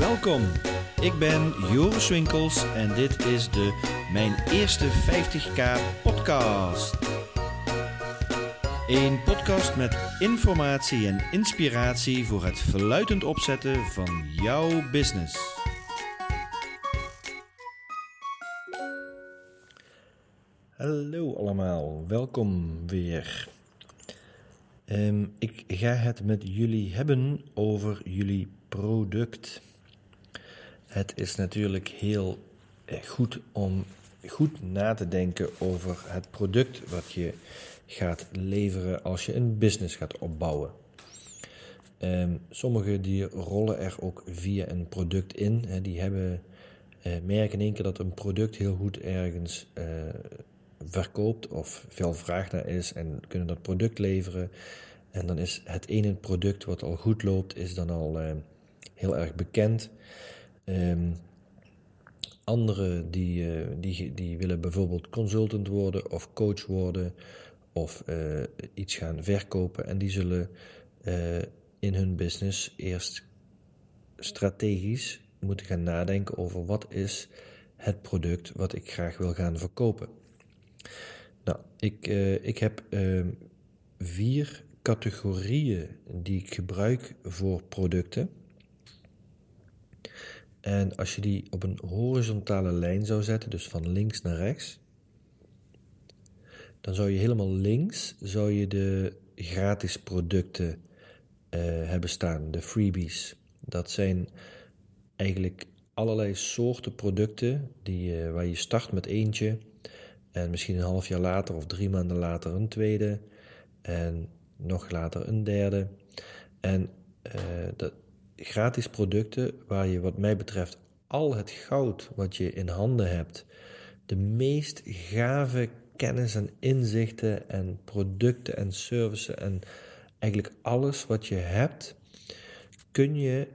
Welkom, ik ben Joris Winkels en dit is de Mijn Eerste 50k podcast. Een podcast met informatie en inspiratie voor het verluidend opzetten van jouw business. Hallo allemaal, welkom weer. Ehm, ik ga het met jullie hebben over jullie product. Het is natuurlijk heel eh, goed om goed na te denken over het product wat je gaat leveren als je een business gaat opbouwen. Um, sommigen die rollen er ook via een product in. Die hebben, uh, merken in één keer dat een product heel goed ergens uh, verkoopt of veel vraag naar is en kunnen dat product leveren. En dan is het ene product wat al goed loopt, is dan al heel erg bekend. Um, anderen die, uh, die, die willen bijvoorbeeld consultant worden of coach worden of uh, iets gaan verkopen. En die zullen in hun business eerst strategisch moeten gaan nadenken over wat is het product wat ik graag wil gaan verkopen. Nou, ik, ik heb uh, vier categorieën die ik gebruik voor producten. En als je die op een horizontale lijn zou zetten, dus van links naar rechts, dan zou je helemaal links zou je de gratis producten uh, hebben staan, de freebies. Dat zijn eigenlijk allerlei soorten producten die, uh, waar je start met eentje en misschien een half jaar later of drie maanden later een tweede. En nog later een derde. En uh, dat, gratis producten waar je wat mij betreft al het goud wat je in handen hebt, de meest gave kennis en inzichten en producten en services en eigenlijk alles wat je hebt, kun je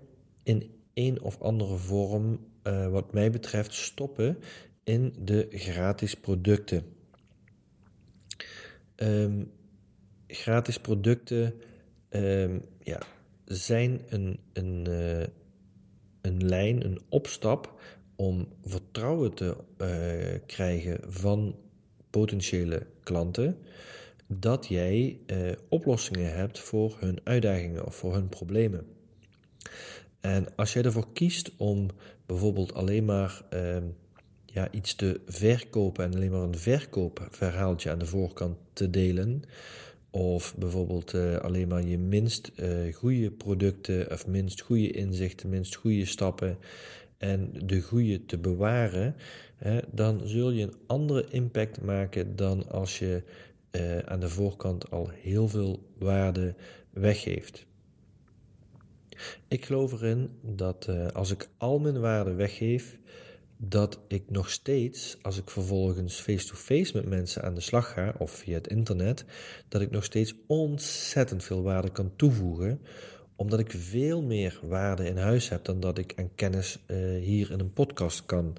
in een of andere vorm, uh, wat mij betreft, stoppen in de gratis producten. Um, gratis producten um, ja, zijn een, een, uh, een lijn, een opstap om vertrouwen te uh, krijgen van potentiële klanten dat jij uh, oplossingen hebt voor hun uitdagingen of voor hun problemen. En als jij ervoor kiest om bijvoorbeeld alleen maar uh, ja, iets te verkopen en alleen maar een verkoopverhaaltje aan de voorkant te delen, of bijvoorbeeld uh, alleen maar je minst uh, goede producten of minst goede inzichten, minst goede stappen en de goede te bewaren, hè, dan zul je een andere impact maken dan als je uh, aan de voorkant al heel veel waarde weggeeft. Ik geloof erin dat als ik al mijn waarde weggeef, dat ik nog steeds, als ik vervolgens face-to-face met mensen aan de slag ga, of via het internet, dat ik nog steeds ontzettend veel waarde kan toevoegen, omdat ik veel meer waarde in huis heb dan dat ik aan kennis uh, hier in een podcast kan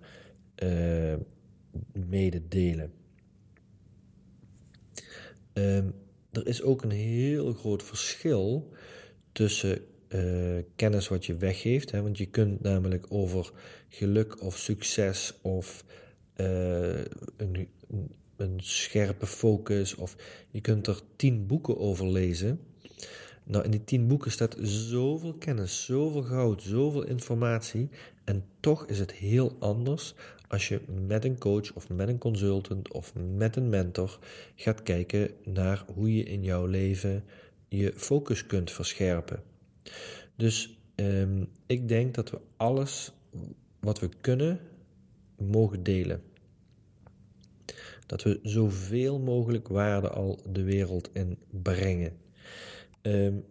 uh, mededelen. Um, er is ook een heel groot verschil tussen uh, kennis wat je weggeeft. Hè? Want je kunt namelijk over geluk of succes of uh, een, een, scherpe focus of je kunt er tien boeken over lezen. Nou, in die tien boeken staat zoveel kennis, zoveel goud, zoveel informatie. En toch is het heel anders als je met een coach of met een consultant of met een mentor gaat kijken naar hoe je in jouw leven je focus kunt verscherpen. Dus um, ik denk dat we alles wat we kunnen mogen delen. Dat we zoveel mogelijk waarde al de wereld in brengen. Um,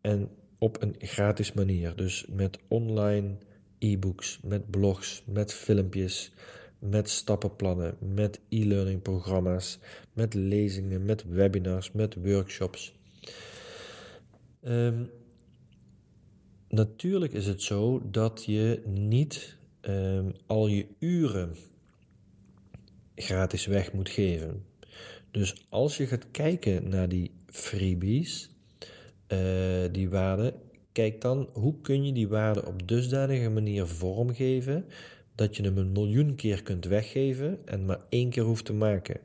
en op een gratis manier. Dus met online e-books, met blogs, met filmpjes, met stappenplannen, met e-learning programma's, met lezingen, met webinars, met workshops. Um, natuurlijk is het zo dat je niet um, al je uren gratis weg moet geven. Dus als je gaat kijken naar die freebies, uh, die waarde, kijk dan hoe kun je die waarde op dusdanige manier vormgeven dat je hem een miljoen keer kunt weggeven en maar één keer hoeft te maken.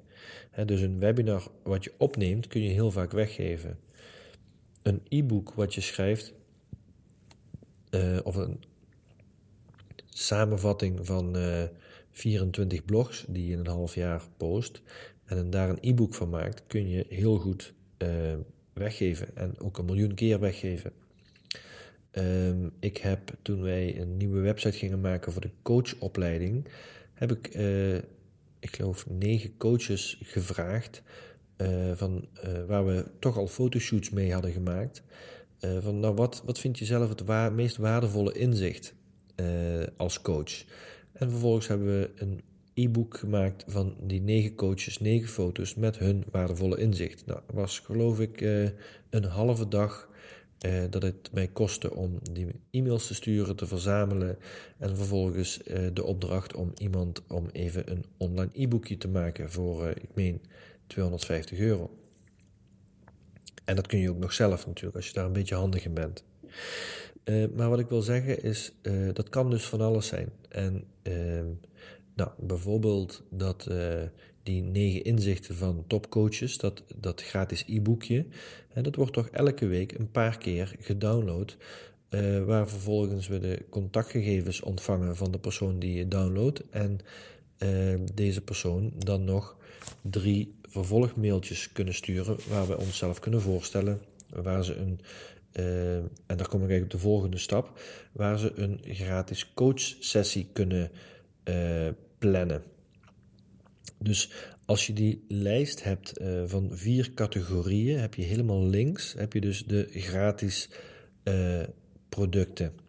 dus een webinar wat je opneemt kun je heel vaak weggeven. Een e-book wat je schrijft, uh, of een samenvatting van uh, eh, 24 blogs die je in een half jaar post en daar een e-book van maakt, kun je heel goed uh, weggeven en ook een miljoen keer weggeven. Um, ik heb toen wij een nieuwe website gingen maken voor de coachopleiding, heb ik, uh, ik geloof, negen coaches gevraagd. Van, waar we toch al fotoshoots mee hadden gemaakt. Van nou, wat, wat vind je zelf het meest waardevolle inzicht als coach? En vervolgens hebben we een e-book gemaakt van die negen coaches, negen foto's met hun waardevolle inzicht. Nou, was geloof ik een halve dag eh, dat het mij kostte om die e-mails te sturen, te verzamelen en vervolgens eh, de opdracht om iemand om even een online e-boekje te maken voor, eh, ik meen, 250 euro. En dat kun je ook nog zelf natuurlijk, als je daar een beetje handig in bent. Eh, maar wat ik wil zeggen is, eh, dat kan dus van alles zijn. En ehm, nou, bijvoorbeeld dat eh, die negen inzichten van topcoaches, dat, dat gratis e-boekje, dat wordt toch elke week een paar keer gedownload. Waar vervolgens we de contactgegevens ontvangen van de persoon die je downloadt. En uh, deze persoon dan nog drie vervolgmailtjes kunnen sturen waar we onszelf kunnen voorstellen. Waar ze een, uh, en daar kom ik eigenlijk op de volgende stap, waar ze een gratis coachsessie kunnen plannen. Dus als je die lijst hebt uh, van vier categorieën, heb je helemaal links heb je dus de gratis producten.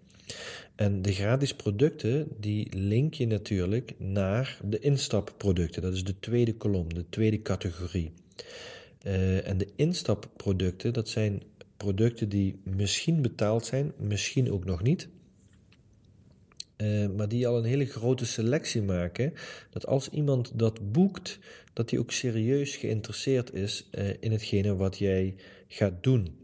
En de gratis producten, die link je natuurlijk naar de instapproducten. Dat is de tweede kolom, de tweede categorie. Uh, en de instapproducten, dat zijn producten die misschien betaald zijn, misschien ook nog niet. Uh, maar die al een hele grote selectie maken. Dat als iemand dat boekt, dat hij ook serieus geïnteresseerd is uh, in hetgene wat jij gaat doen.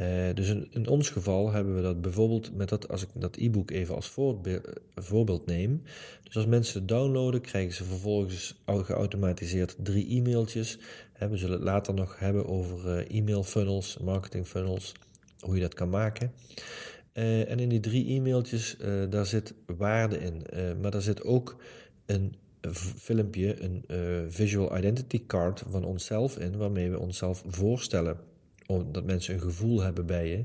Uh, dus in, ons geval hebben we dat bijvoorbeeld met dat, als ik dat e-book even als voorbeeld, voorbeeld neem. Dus als mensen het downloaden, krijgen ze vervolgens geautomatiseerd drie e-mailtjes. we zullen het later nog hebben over e-mail funnels, marketing funnels, hoe je dat kan maken. En in die drie e-mailtjes, daar zit waarde in. Maar daar zit ook een filmpje, een visual identity card van onszelf in, waarmee we onszelf voorstellen. Omdat mensen een gevoel hebben bij je.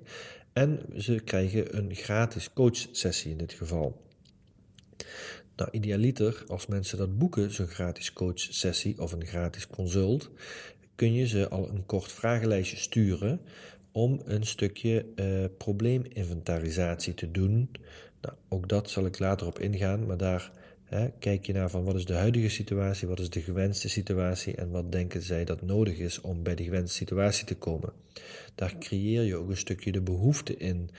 En ze krijgen een gratis coachsessie in dit geval. Nou, idealiter, als mensen dat boeken, zo'n gratis coachsessie of een gratis consult, kun je ze al een kort vragenlijstje sturen om een stukje uh, probleeminventarisatie te doen. Nou, ook dat zal ik later op ingaan, maar daar kijk je naar van wat is de huidige situatie, wat is de gewenste situatie en wat denken zij dat nodig is om bij de gewenste situatie te komen. Daar creëer je ook een stukje de behoefte in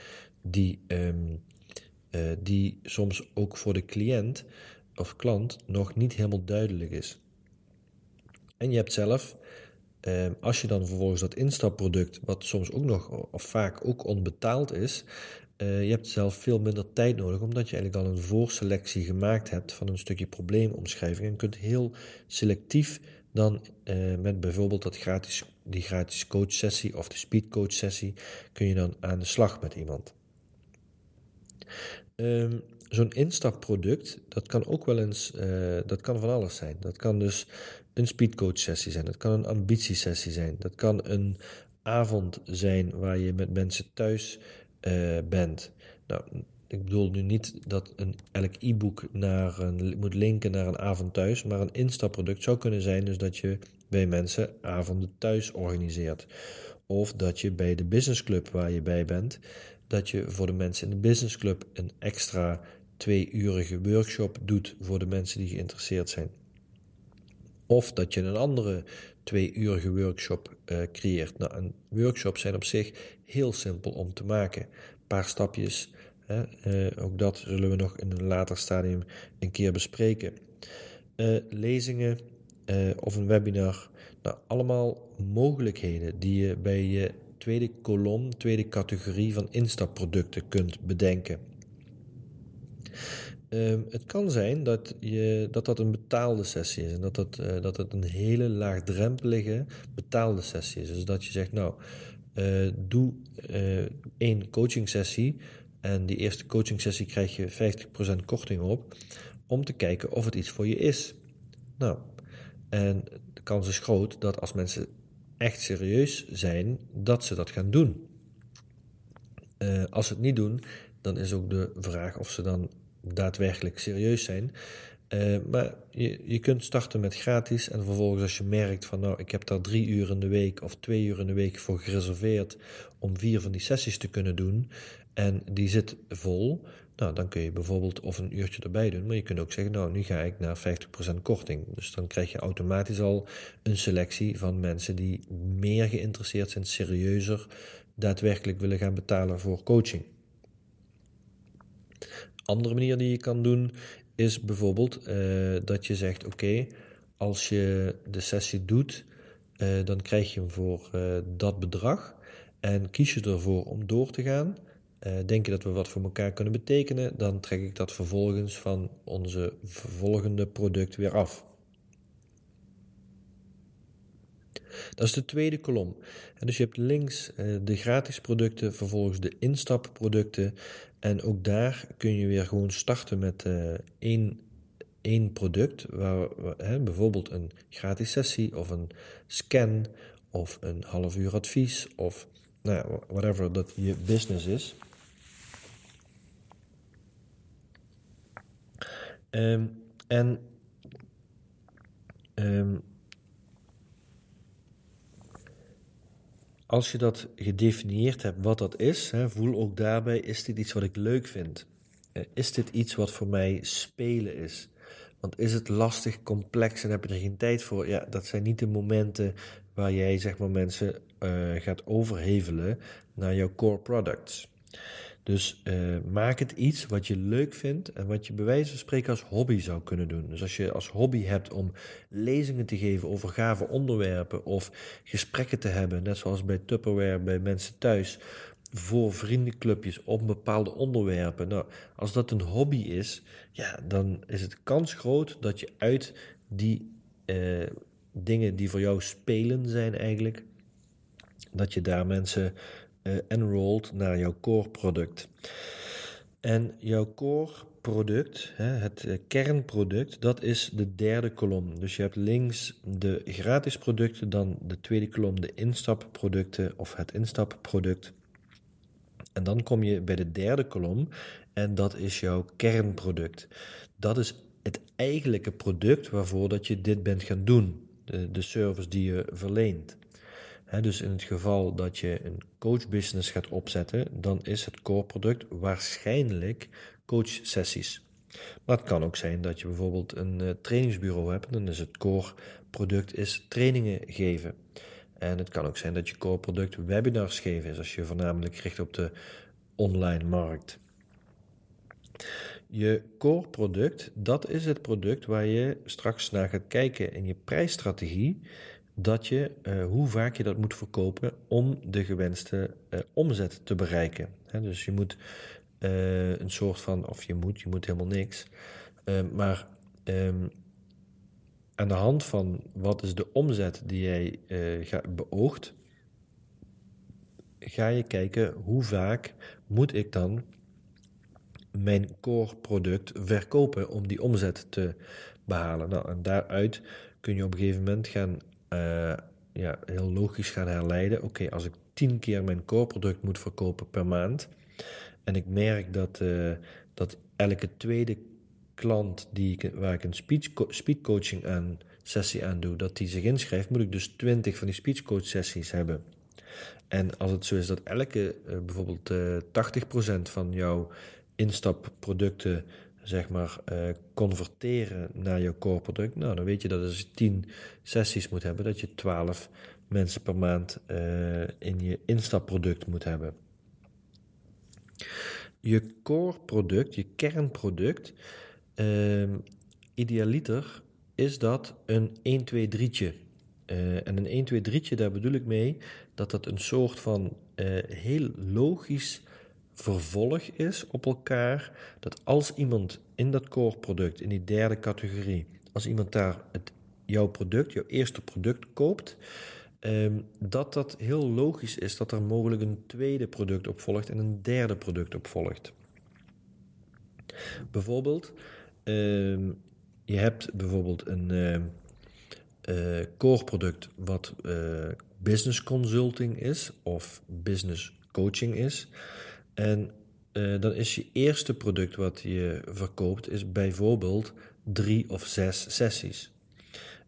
die, um, uh, die soms ook voor de cliënt of klant nog niet helemaal duidelijk is. En je hebt zelf Ehm, als je dan vervolgens dat instapproduct, wat soms ook nog of vaak ook onbetaald is, uh, je hebt zelf veel minder tijd nodig, omdat je eigenlijk al een voorselectie gemaakt hebt van een stukje probleemomschrijving en kunt heel selectief dan uh, met bijvoorbeeld dat gratis, die gratis coachsessie of de speedcoach sessie, kun je dan aan de slag met iemand. Um, Zo'n instapproduct, dat kan ook wel eens, uh, dat kan van alles zijn. Dat kan dus een speedcoach sessie zijn. Dat kan een ambitiesessie zijn. Dat kan een avond zijn waar je met mensen thuis uh, bent. Nou, ik bedoel nu niet dat een, elk e-book naar een, moet linken naar een avond thuis, maar een instapproduct zou kunnen zijn dus dat je bij mensen avonden thuis organiseert. Of dat je bij de businessclub waar je bij bent, dat je voor de mensen in de businessclub een extra twee-urige workshop doet voor de mensen die geïnteresseerd zijn. Of dat je een andere twee-urige workshop uh, creëert. Nou, een workshop zijn op zich heel simpel om te maken. Een paar stapjes, hè, uh, ook dat zullen we nog in een later stadium een keer bespreken. Uh, lezingen of een webinar, nou, allemaal mogelijkheden die je bij je tweede kolom, tweede categorie van instapproducten kunt bedenken. Ehm, het kan zijn dat, je, dat dat een betaalde sessie is en dat, dat, uh, dat het een hele laagdrempelige betaalde sessie is. Dus dat je zegt, nou, uh, doe uh, één coaching sessie en die eerste coaching sessie krijg je 50% korting op om te kijken of het iets voor je is. Nou, en de kans is groot dat als mensen echt serieus zijn, dat ze dat gaan doen. als ze het niet doen, dan is ook de vraag of ze dan daadwerkelijk serieus zijn. Uh, maar je, je kunt starten met gratis en vervolgens als je merkt van nou ik heb daar drie uur in de week of twee uur in de week voor gereserveerd om vier van die sessies te kunnen doen en die zit vol, nou dan kun je bijvoorbeeld of een uurtje erbij doen, maar je kunt ook zeggen nou nu ga ik naar 50% korting. Dus dan krijg je automatisch al een selectie van mensen die meer geïnteresseerd zijn, serieuzer daadwerkelijk willen gaan betalen voor coaching andere manier die je kan doen is bijvoorbeeld uh, dat je zegt: Oké, als je de sessie doet, uh, dan krijg je hem voor uh, dat bedrag. En kies je ervoor om door te gaan. denk je dat we wat voor elkaar kunnen betekenen, dan trek ik dat vervolgens van onze volgende product weer af. Dat is de tweede kolom. En dus je hebt links de gratis producten, vervolgens de instapproducten en ook daar kun je weer gewoon starten met uh, één, één product, waar, hè, bijvoorbeeld een gratis sessie of een scan of een half uur advies of nou, whatever dat je business is. Um, en um, als je dat gedefinieerd hebt wat dat is, hè, voel ook daarbij: is dit iets wat ik leuk vind? Eh, is dit iets wat voor mij spelen is? Want is het lastig, complex en heb je er geen tijd voor? Ja, dat zijn niet de momenten waar jij zeg maar, mensen uh, gaat overhevelen naar jouw core products. Dus uh, maak het iets wat je leuk vindt en wat je bij wijze van spreken als hobby zou kunnen doen. Dus als je als hobby hebt om lezingen te geven over gave onderwerpen of gesprekken te hebben, net zoals bij Tupperware, bij mensen thuis, voor vriendenclubjes op bepaalde onderwerpen. Nou, als dat een hobby is, ja, dan is het kans groot dat je uit die uh, dingen die voor jou spelen zijn eigenlijk, dat je daar mensen enrolled naar jouw core product. En jouw core product, het eh, kernproduct, dat is de derde kolom. Dus je hebt links de gratis producten, dan de tweede kolom de instapproducten of het instapproduct. En dan kom je bij de derde kolom en dat is jouw kernproduct. Dat is het eigenlijke product waarvoor dat je dit bent gaan doen, de, de service die je verleent dus in het geval dat je een coachbusiness gaat opzetten, dan is het core product waarschijnlijk coachsessies. Maar het kan ook zijn dat je bijvoorbeeld een uh, trainingsbureau hebt, dan is het core product is trainingen geven. En het kan ook zijn dat je core product webinars geven is, als je voornamelijk richt op de online markt. Je core product, dat is het product waar je straks naar gaat kijken in je prijsstrategie dat je, uh, hoe vaak je dat moet verkopen om de gewenste uh, omzet te bereiken. dus je moet uh, een soort van, of je moet, je moet helemaal niks. maar um, aan de hand van wat is de omzet die jij beoogt, ga je kijken hoe vaak moet ik dan mijn core product verkopen om die omzet te behalen. Nou, en daaruit kun je op een gegeven moment gaan uh, ja, heel logisch gaan herleiden. Oké, als ik tien keer mijn core product moet verkopen per maand. En ik merk dat, uh, dat elke tweede klant die ik, waar ik een speech, speedcoaching aan sessie aan doe, dat die zich inschrijft, moet ik dus 20 van die speechcoach sessies hebben. En als het zo is dat elke uh, bijvoorbeeld uh, 80% van jouw instapproducten zeg maar, uh, converteren naar jouw core product, nou, dan weet je dat als je 10 sessies moet hebben, dat je 12 mensen per maand uh, in je instapproduct moet hebben. Je core product, je kernproduct, uh, idealiter is dat een 1, 2, 3'tje. Uh, en een 1, 2, 3'tje, daar bedoel ik mee dat dat een soort van heel logisch vervolg is op elkaar. Dat als iemand in dat core product, in die derde categorie, als iemand daar het, jouw product, jouw eerste product koopt, um, dat dat heel logisch is dat er mogelijk een tweede product op volgt en een derde product op volgt. Bijvoorbeeld, um, je hebt bijvoorbeeld een uh, core product wat uh, business consulting is of business coaching is. En uh, dan is je eerste product wat je verkoopt is bijvoorbeeld drie of zes sessies.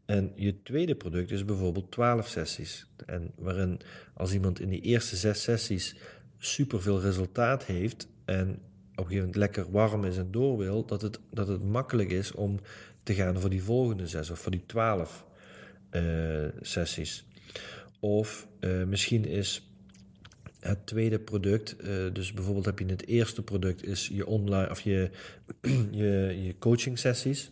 En je tweede product is bijvoorbeeld 12 sessies. En waarin als iemand in die eerste zes sessies superveel resultaat heeft en op een gegeven moment lekker warm is en door wil, dat het, dat het makkelijk is om te gaan voor die volgende zes of voor die 12 uh, sessies. Of uh, misschien is het tweede product, uh, dus bijvoorbeeld heb je het eerste product is je online of je, je, je coaching sessies.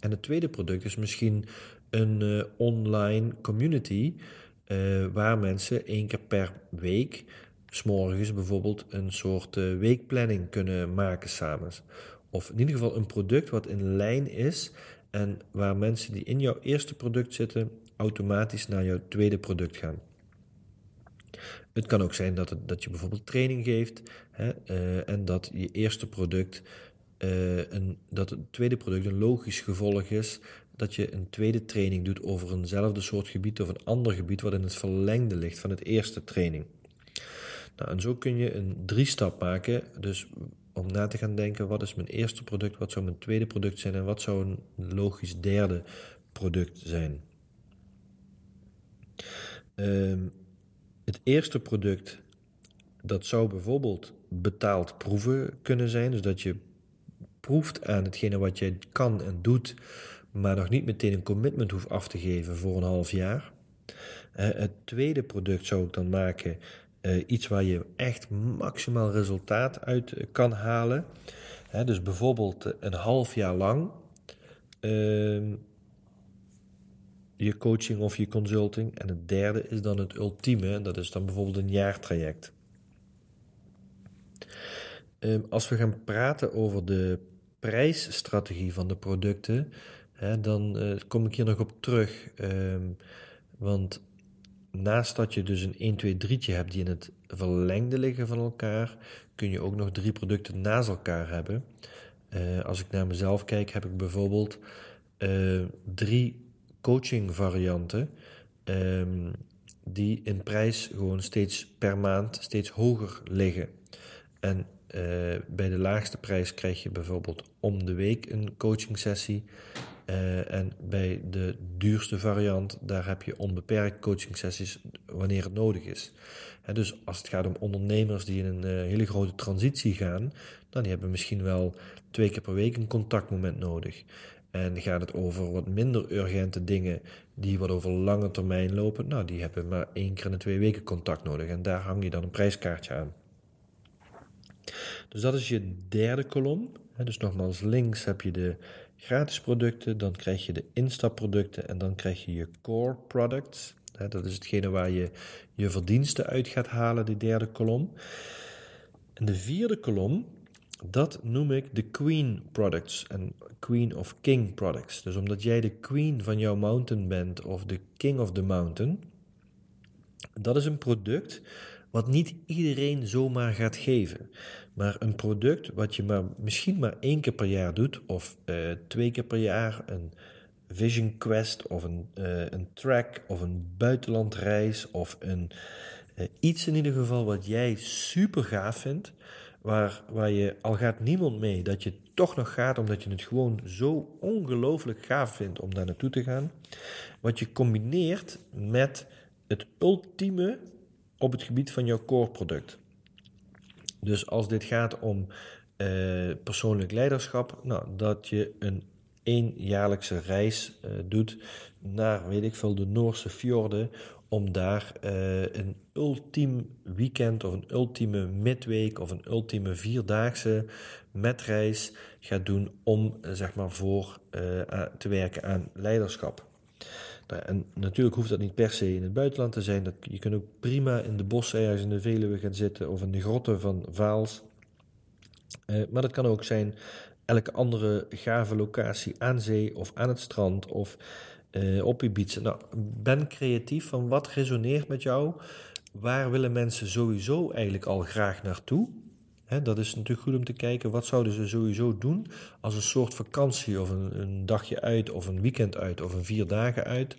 En het tweede product is misschien een uh, online community uh, waar mensen één keer per week, s'morgens bijvoorbeeld, een soort weekplanning kunnen maken samen. Of in ieder geval een product wat in lijn is en waar mensen die in jouw eerste product zitten automatisch naar jouw tweede product gaan. Het kan ook zijn dat, dat je bijvoorbeeld training geeft hè, uh, en dat je eerste product, uh, een, dat het tweede product een logisch gevolg is. Dat je een tweede training doet over eenzelfde soort gebied of een ander gebied wat in het verlengde ligt van het eerste training. Nou, en zo kun je een drie-stap maken. Dus om na te gaan denken, wat is mijn eerste product, wat zou mijn tweede product zijn en wat zou een logisch derde product zijn. Um, het eerste product, dat zou bijvoorbeeld betaald proeven kunnen zijn. Dus dat je proeft aan hetgene wat je kan en doet, maar nog niet meteen een commitment hoeft af te geven voor een half jaar. Uh, het tweede product zou ik dan maken uh, iets waar je echt maximaal resultaat uit kan halen. Uh, dus bijvoorbeeld een half jaar lang ehm, je coaching of je consulting. En het derde is dan het ultieme, en dat is dan bijvoorbeeld een jaartraject. Um, als we gaan praten over de prijsstrategie van de producten, hè, dan uh, kom ik hier nog op terug. Um, want naast dat je dus een 1, 2, 3'tje hebt die in het verlengde liggen van elkaar, kun je ook nog drie producten naast elkaar hebben. Uh, als ik naar mezelf kijk, heb ik bijvoorbeeld uh, drie coaching varianten um, die in prijs gewoon steeds per maand steeds hoger liggen. En uh, bij de laagste prijs krijg je bijvoorbeeld om de week een coaching sessie. Uh, en bij de duurste variant, daar heb je onbeperkt coaching sessies wanneer het nodig is. En dus als het gaat om ondernemers die in een uh, hele grote transitie gaan, dan die hebben misschien wel twee keer per week een contactmoment nodig. En gaat het over wat minder urgente dingen die wat over lange termijn lopen, nou die hebben maar één keer in de twee weken contact nodig en daar hang je dan een prijskaartje aan. Dus dat is je derde kolom. Dus nogmaals, links heb je de gratis producten, dan krijg je de instapproducten en dan krijg je je core products. Dat is hetgene waar je je verdiensten uit gaat halen, die derde kolom. En de vierde kolom, dat noem ik de Queen products en Queen of King products. Dus omdat jij de Queen van jouw mountain bent of de King of the Mountain, dat is een product wat niet iedereen zomaar gaat geven. Maar een product wat je maar, misschien maar één keer per jaar doet, of uh, twee keer per jaar, een Vision Quest of een, uh, een track of een buitenlandreis of een, uh, iets in ieder geval wat jij super gaaf vindt waar, waar je al gaat niemand mee, dat je toch nog gaat omdat je het gewoon zo ongelooflijk gaaf vindt om daar naartoe te gaan. Wat je combineert met het ultieme op het gebied van jouw core product. Dus als dit gaat om uh, persoonlijk leiderschap, nou, dat je een eenjaarlijkse reis uh, doet naar, weet ik veel, de Noorse fjorden om daar uh, een ultiem weekend of een ultieme midweek of een ultieme vierdaagse metreis gaat doen om zeg maar voor te werken aan leiderschap. Nou, en natuurlijk hoeft dat niet per se in het buitenland te zijn. Dat, je kunt ook prima in de bossen ergens in de Veluwe gaan zitten of in de grotten van Vaals. Maar dat kan ook zijn elke andere gave locatie aan zee of aan het strand of uh, op Ibiza. Nou, ben creatief van wat resoneert met jou. Waar willen mensen sowieso eigenlijk al graag naartoe? dat is natuurlijk goed om te kijken wat zouden ze sowieso doen als een soort vakantie of een, een, dagje uit of een weekend uit of een vier dagen uit.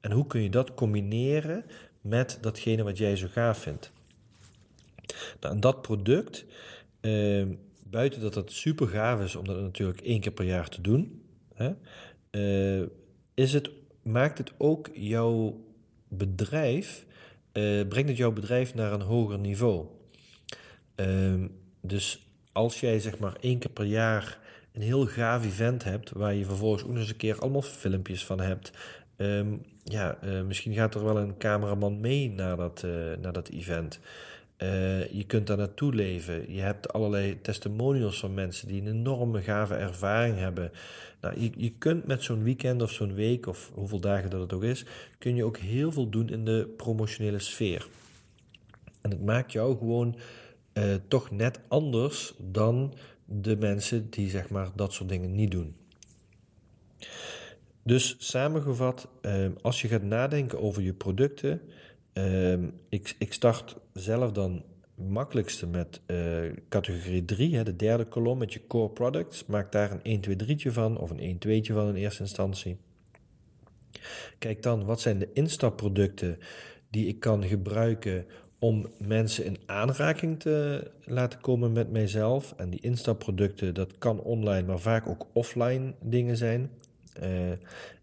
En hoe kun je dat combineren met datgene wat jij zo gaaf vindt? Nou, dat product, eh, buiten dat het super gaaf is om dat natuurlijk één keer per jaar te doen, hè, eh, is het, maakt het ook jouw bedrijf, eh, brengt het jouw bedrijf naar een hoger niveau. Ehm, dus als jij zeg maar één keer per jaar een heel gaaf event hebt, waar je vervolgens ook nog eens een keer allemaal filmpjes van hebt. Ehm, ja, uh, misschien gaat er wel een cameraman mee naar dat, naar dat event. Uh, je kunt daar naartoe leven. Je hebt allerlei testimonials van mensen die een enorme gave ervaring hebben. Nou, je, je kunt met zo'n weekend of zo'n week, of hoeveel dagen dat het ook is, kun je ook heel veel doen in de promotionele sfeer. En het maakt jou gewoon uh, toch net anders dan de mensen die zeg maar dat soort dingen niet doen. Dus samengevat, uh, als je gaat nadenken over je producten, uh, ik, ik start zelf dan makkelijkste met uh, categorie 3, hè, de derde kolom met je core products. Maak daar een 1, 2, 3 van of een 1, 2 van in eerste instantie. Kijk dan, wat zijn de instapproducten die ik kan gebruiken om mensen in aanraking te laten komen met mijzelf. En die instapproducten, dat kan online, maar vaak ook offline dingen zijn. Uh,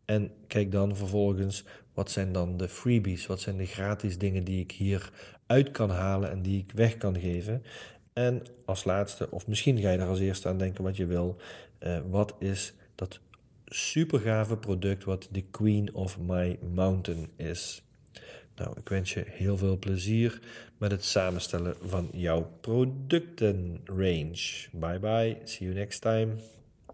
en kijk dan vervolgens, wat zijn dan de freebies? Wat zijn de gratis dingen die ik hier uit kan halen en die ik weg kan geven? En als laatste, of misschien ga je daar als eerste aan denken wat je wil. Uh, wat is dat super gave product wat de Queen of My Mountain is? Nou, ik wens je heel veel plezier met het samenstellen van jouw productenrange. Bye bye, see you next time.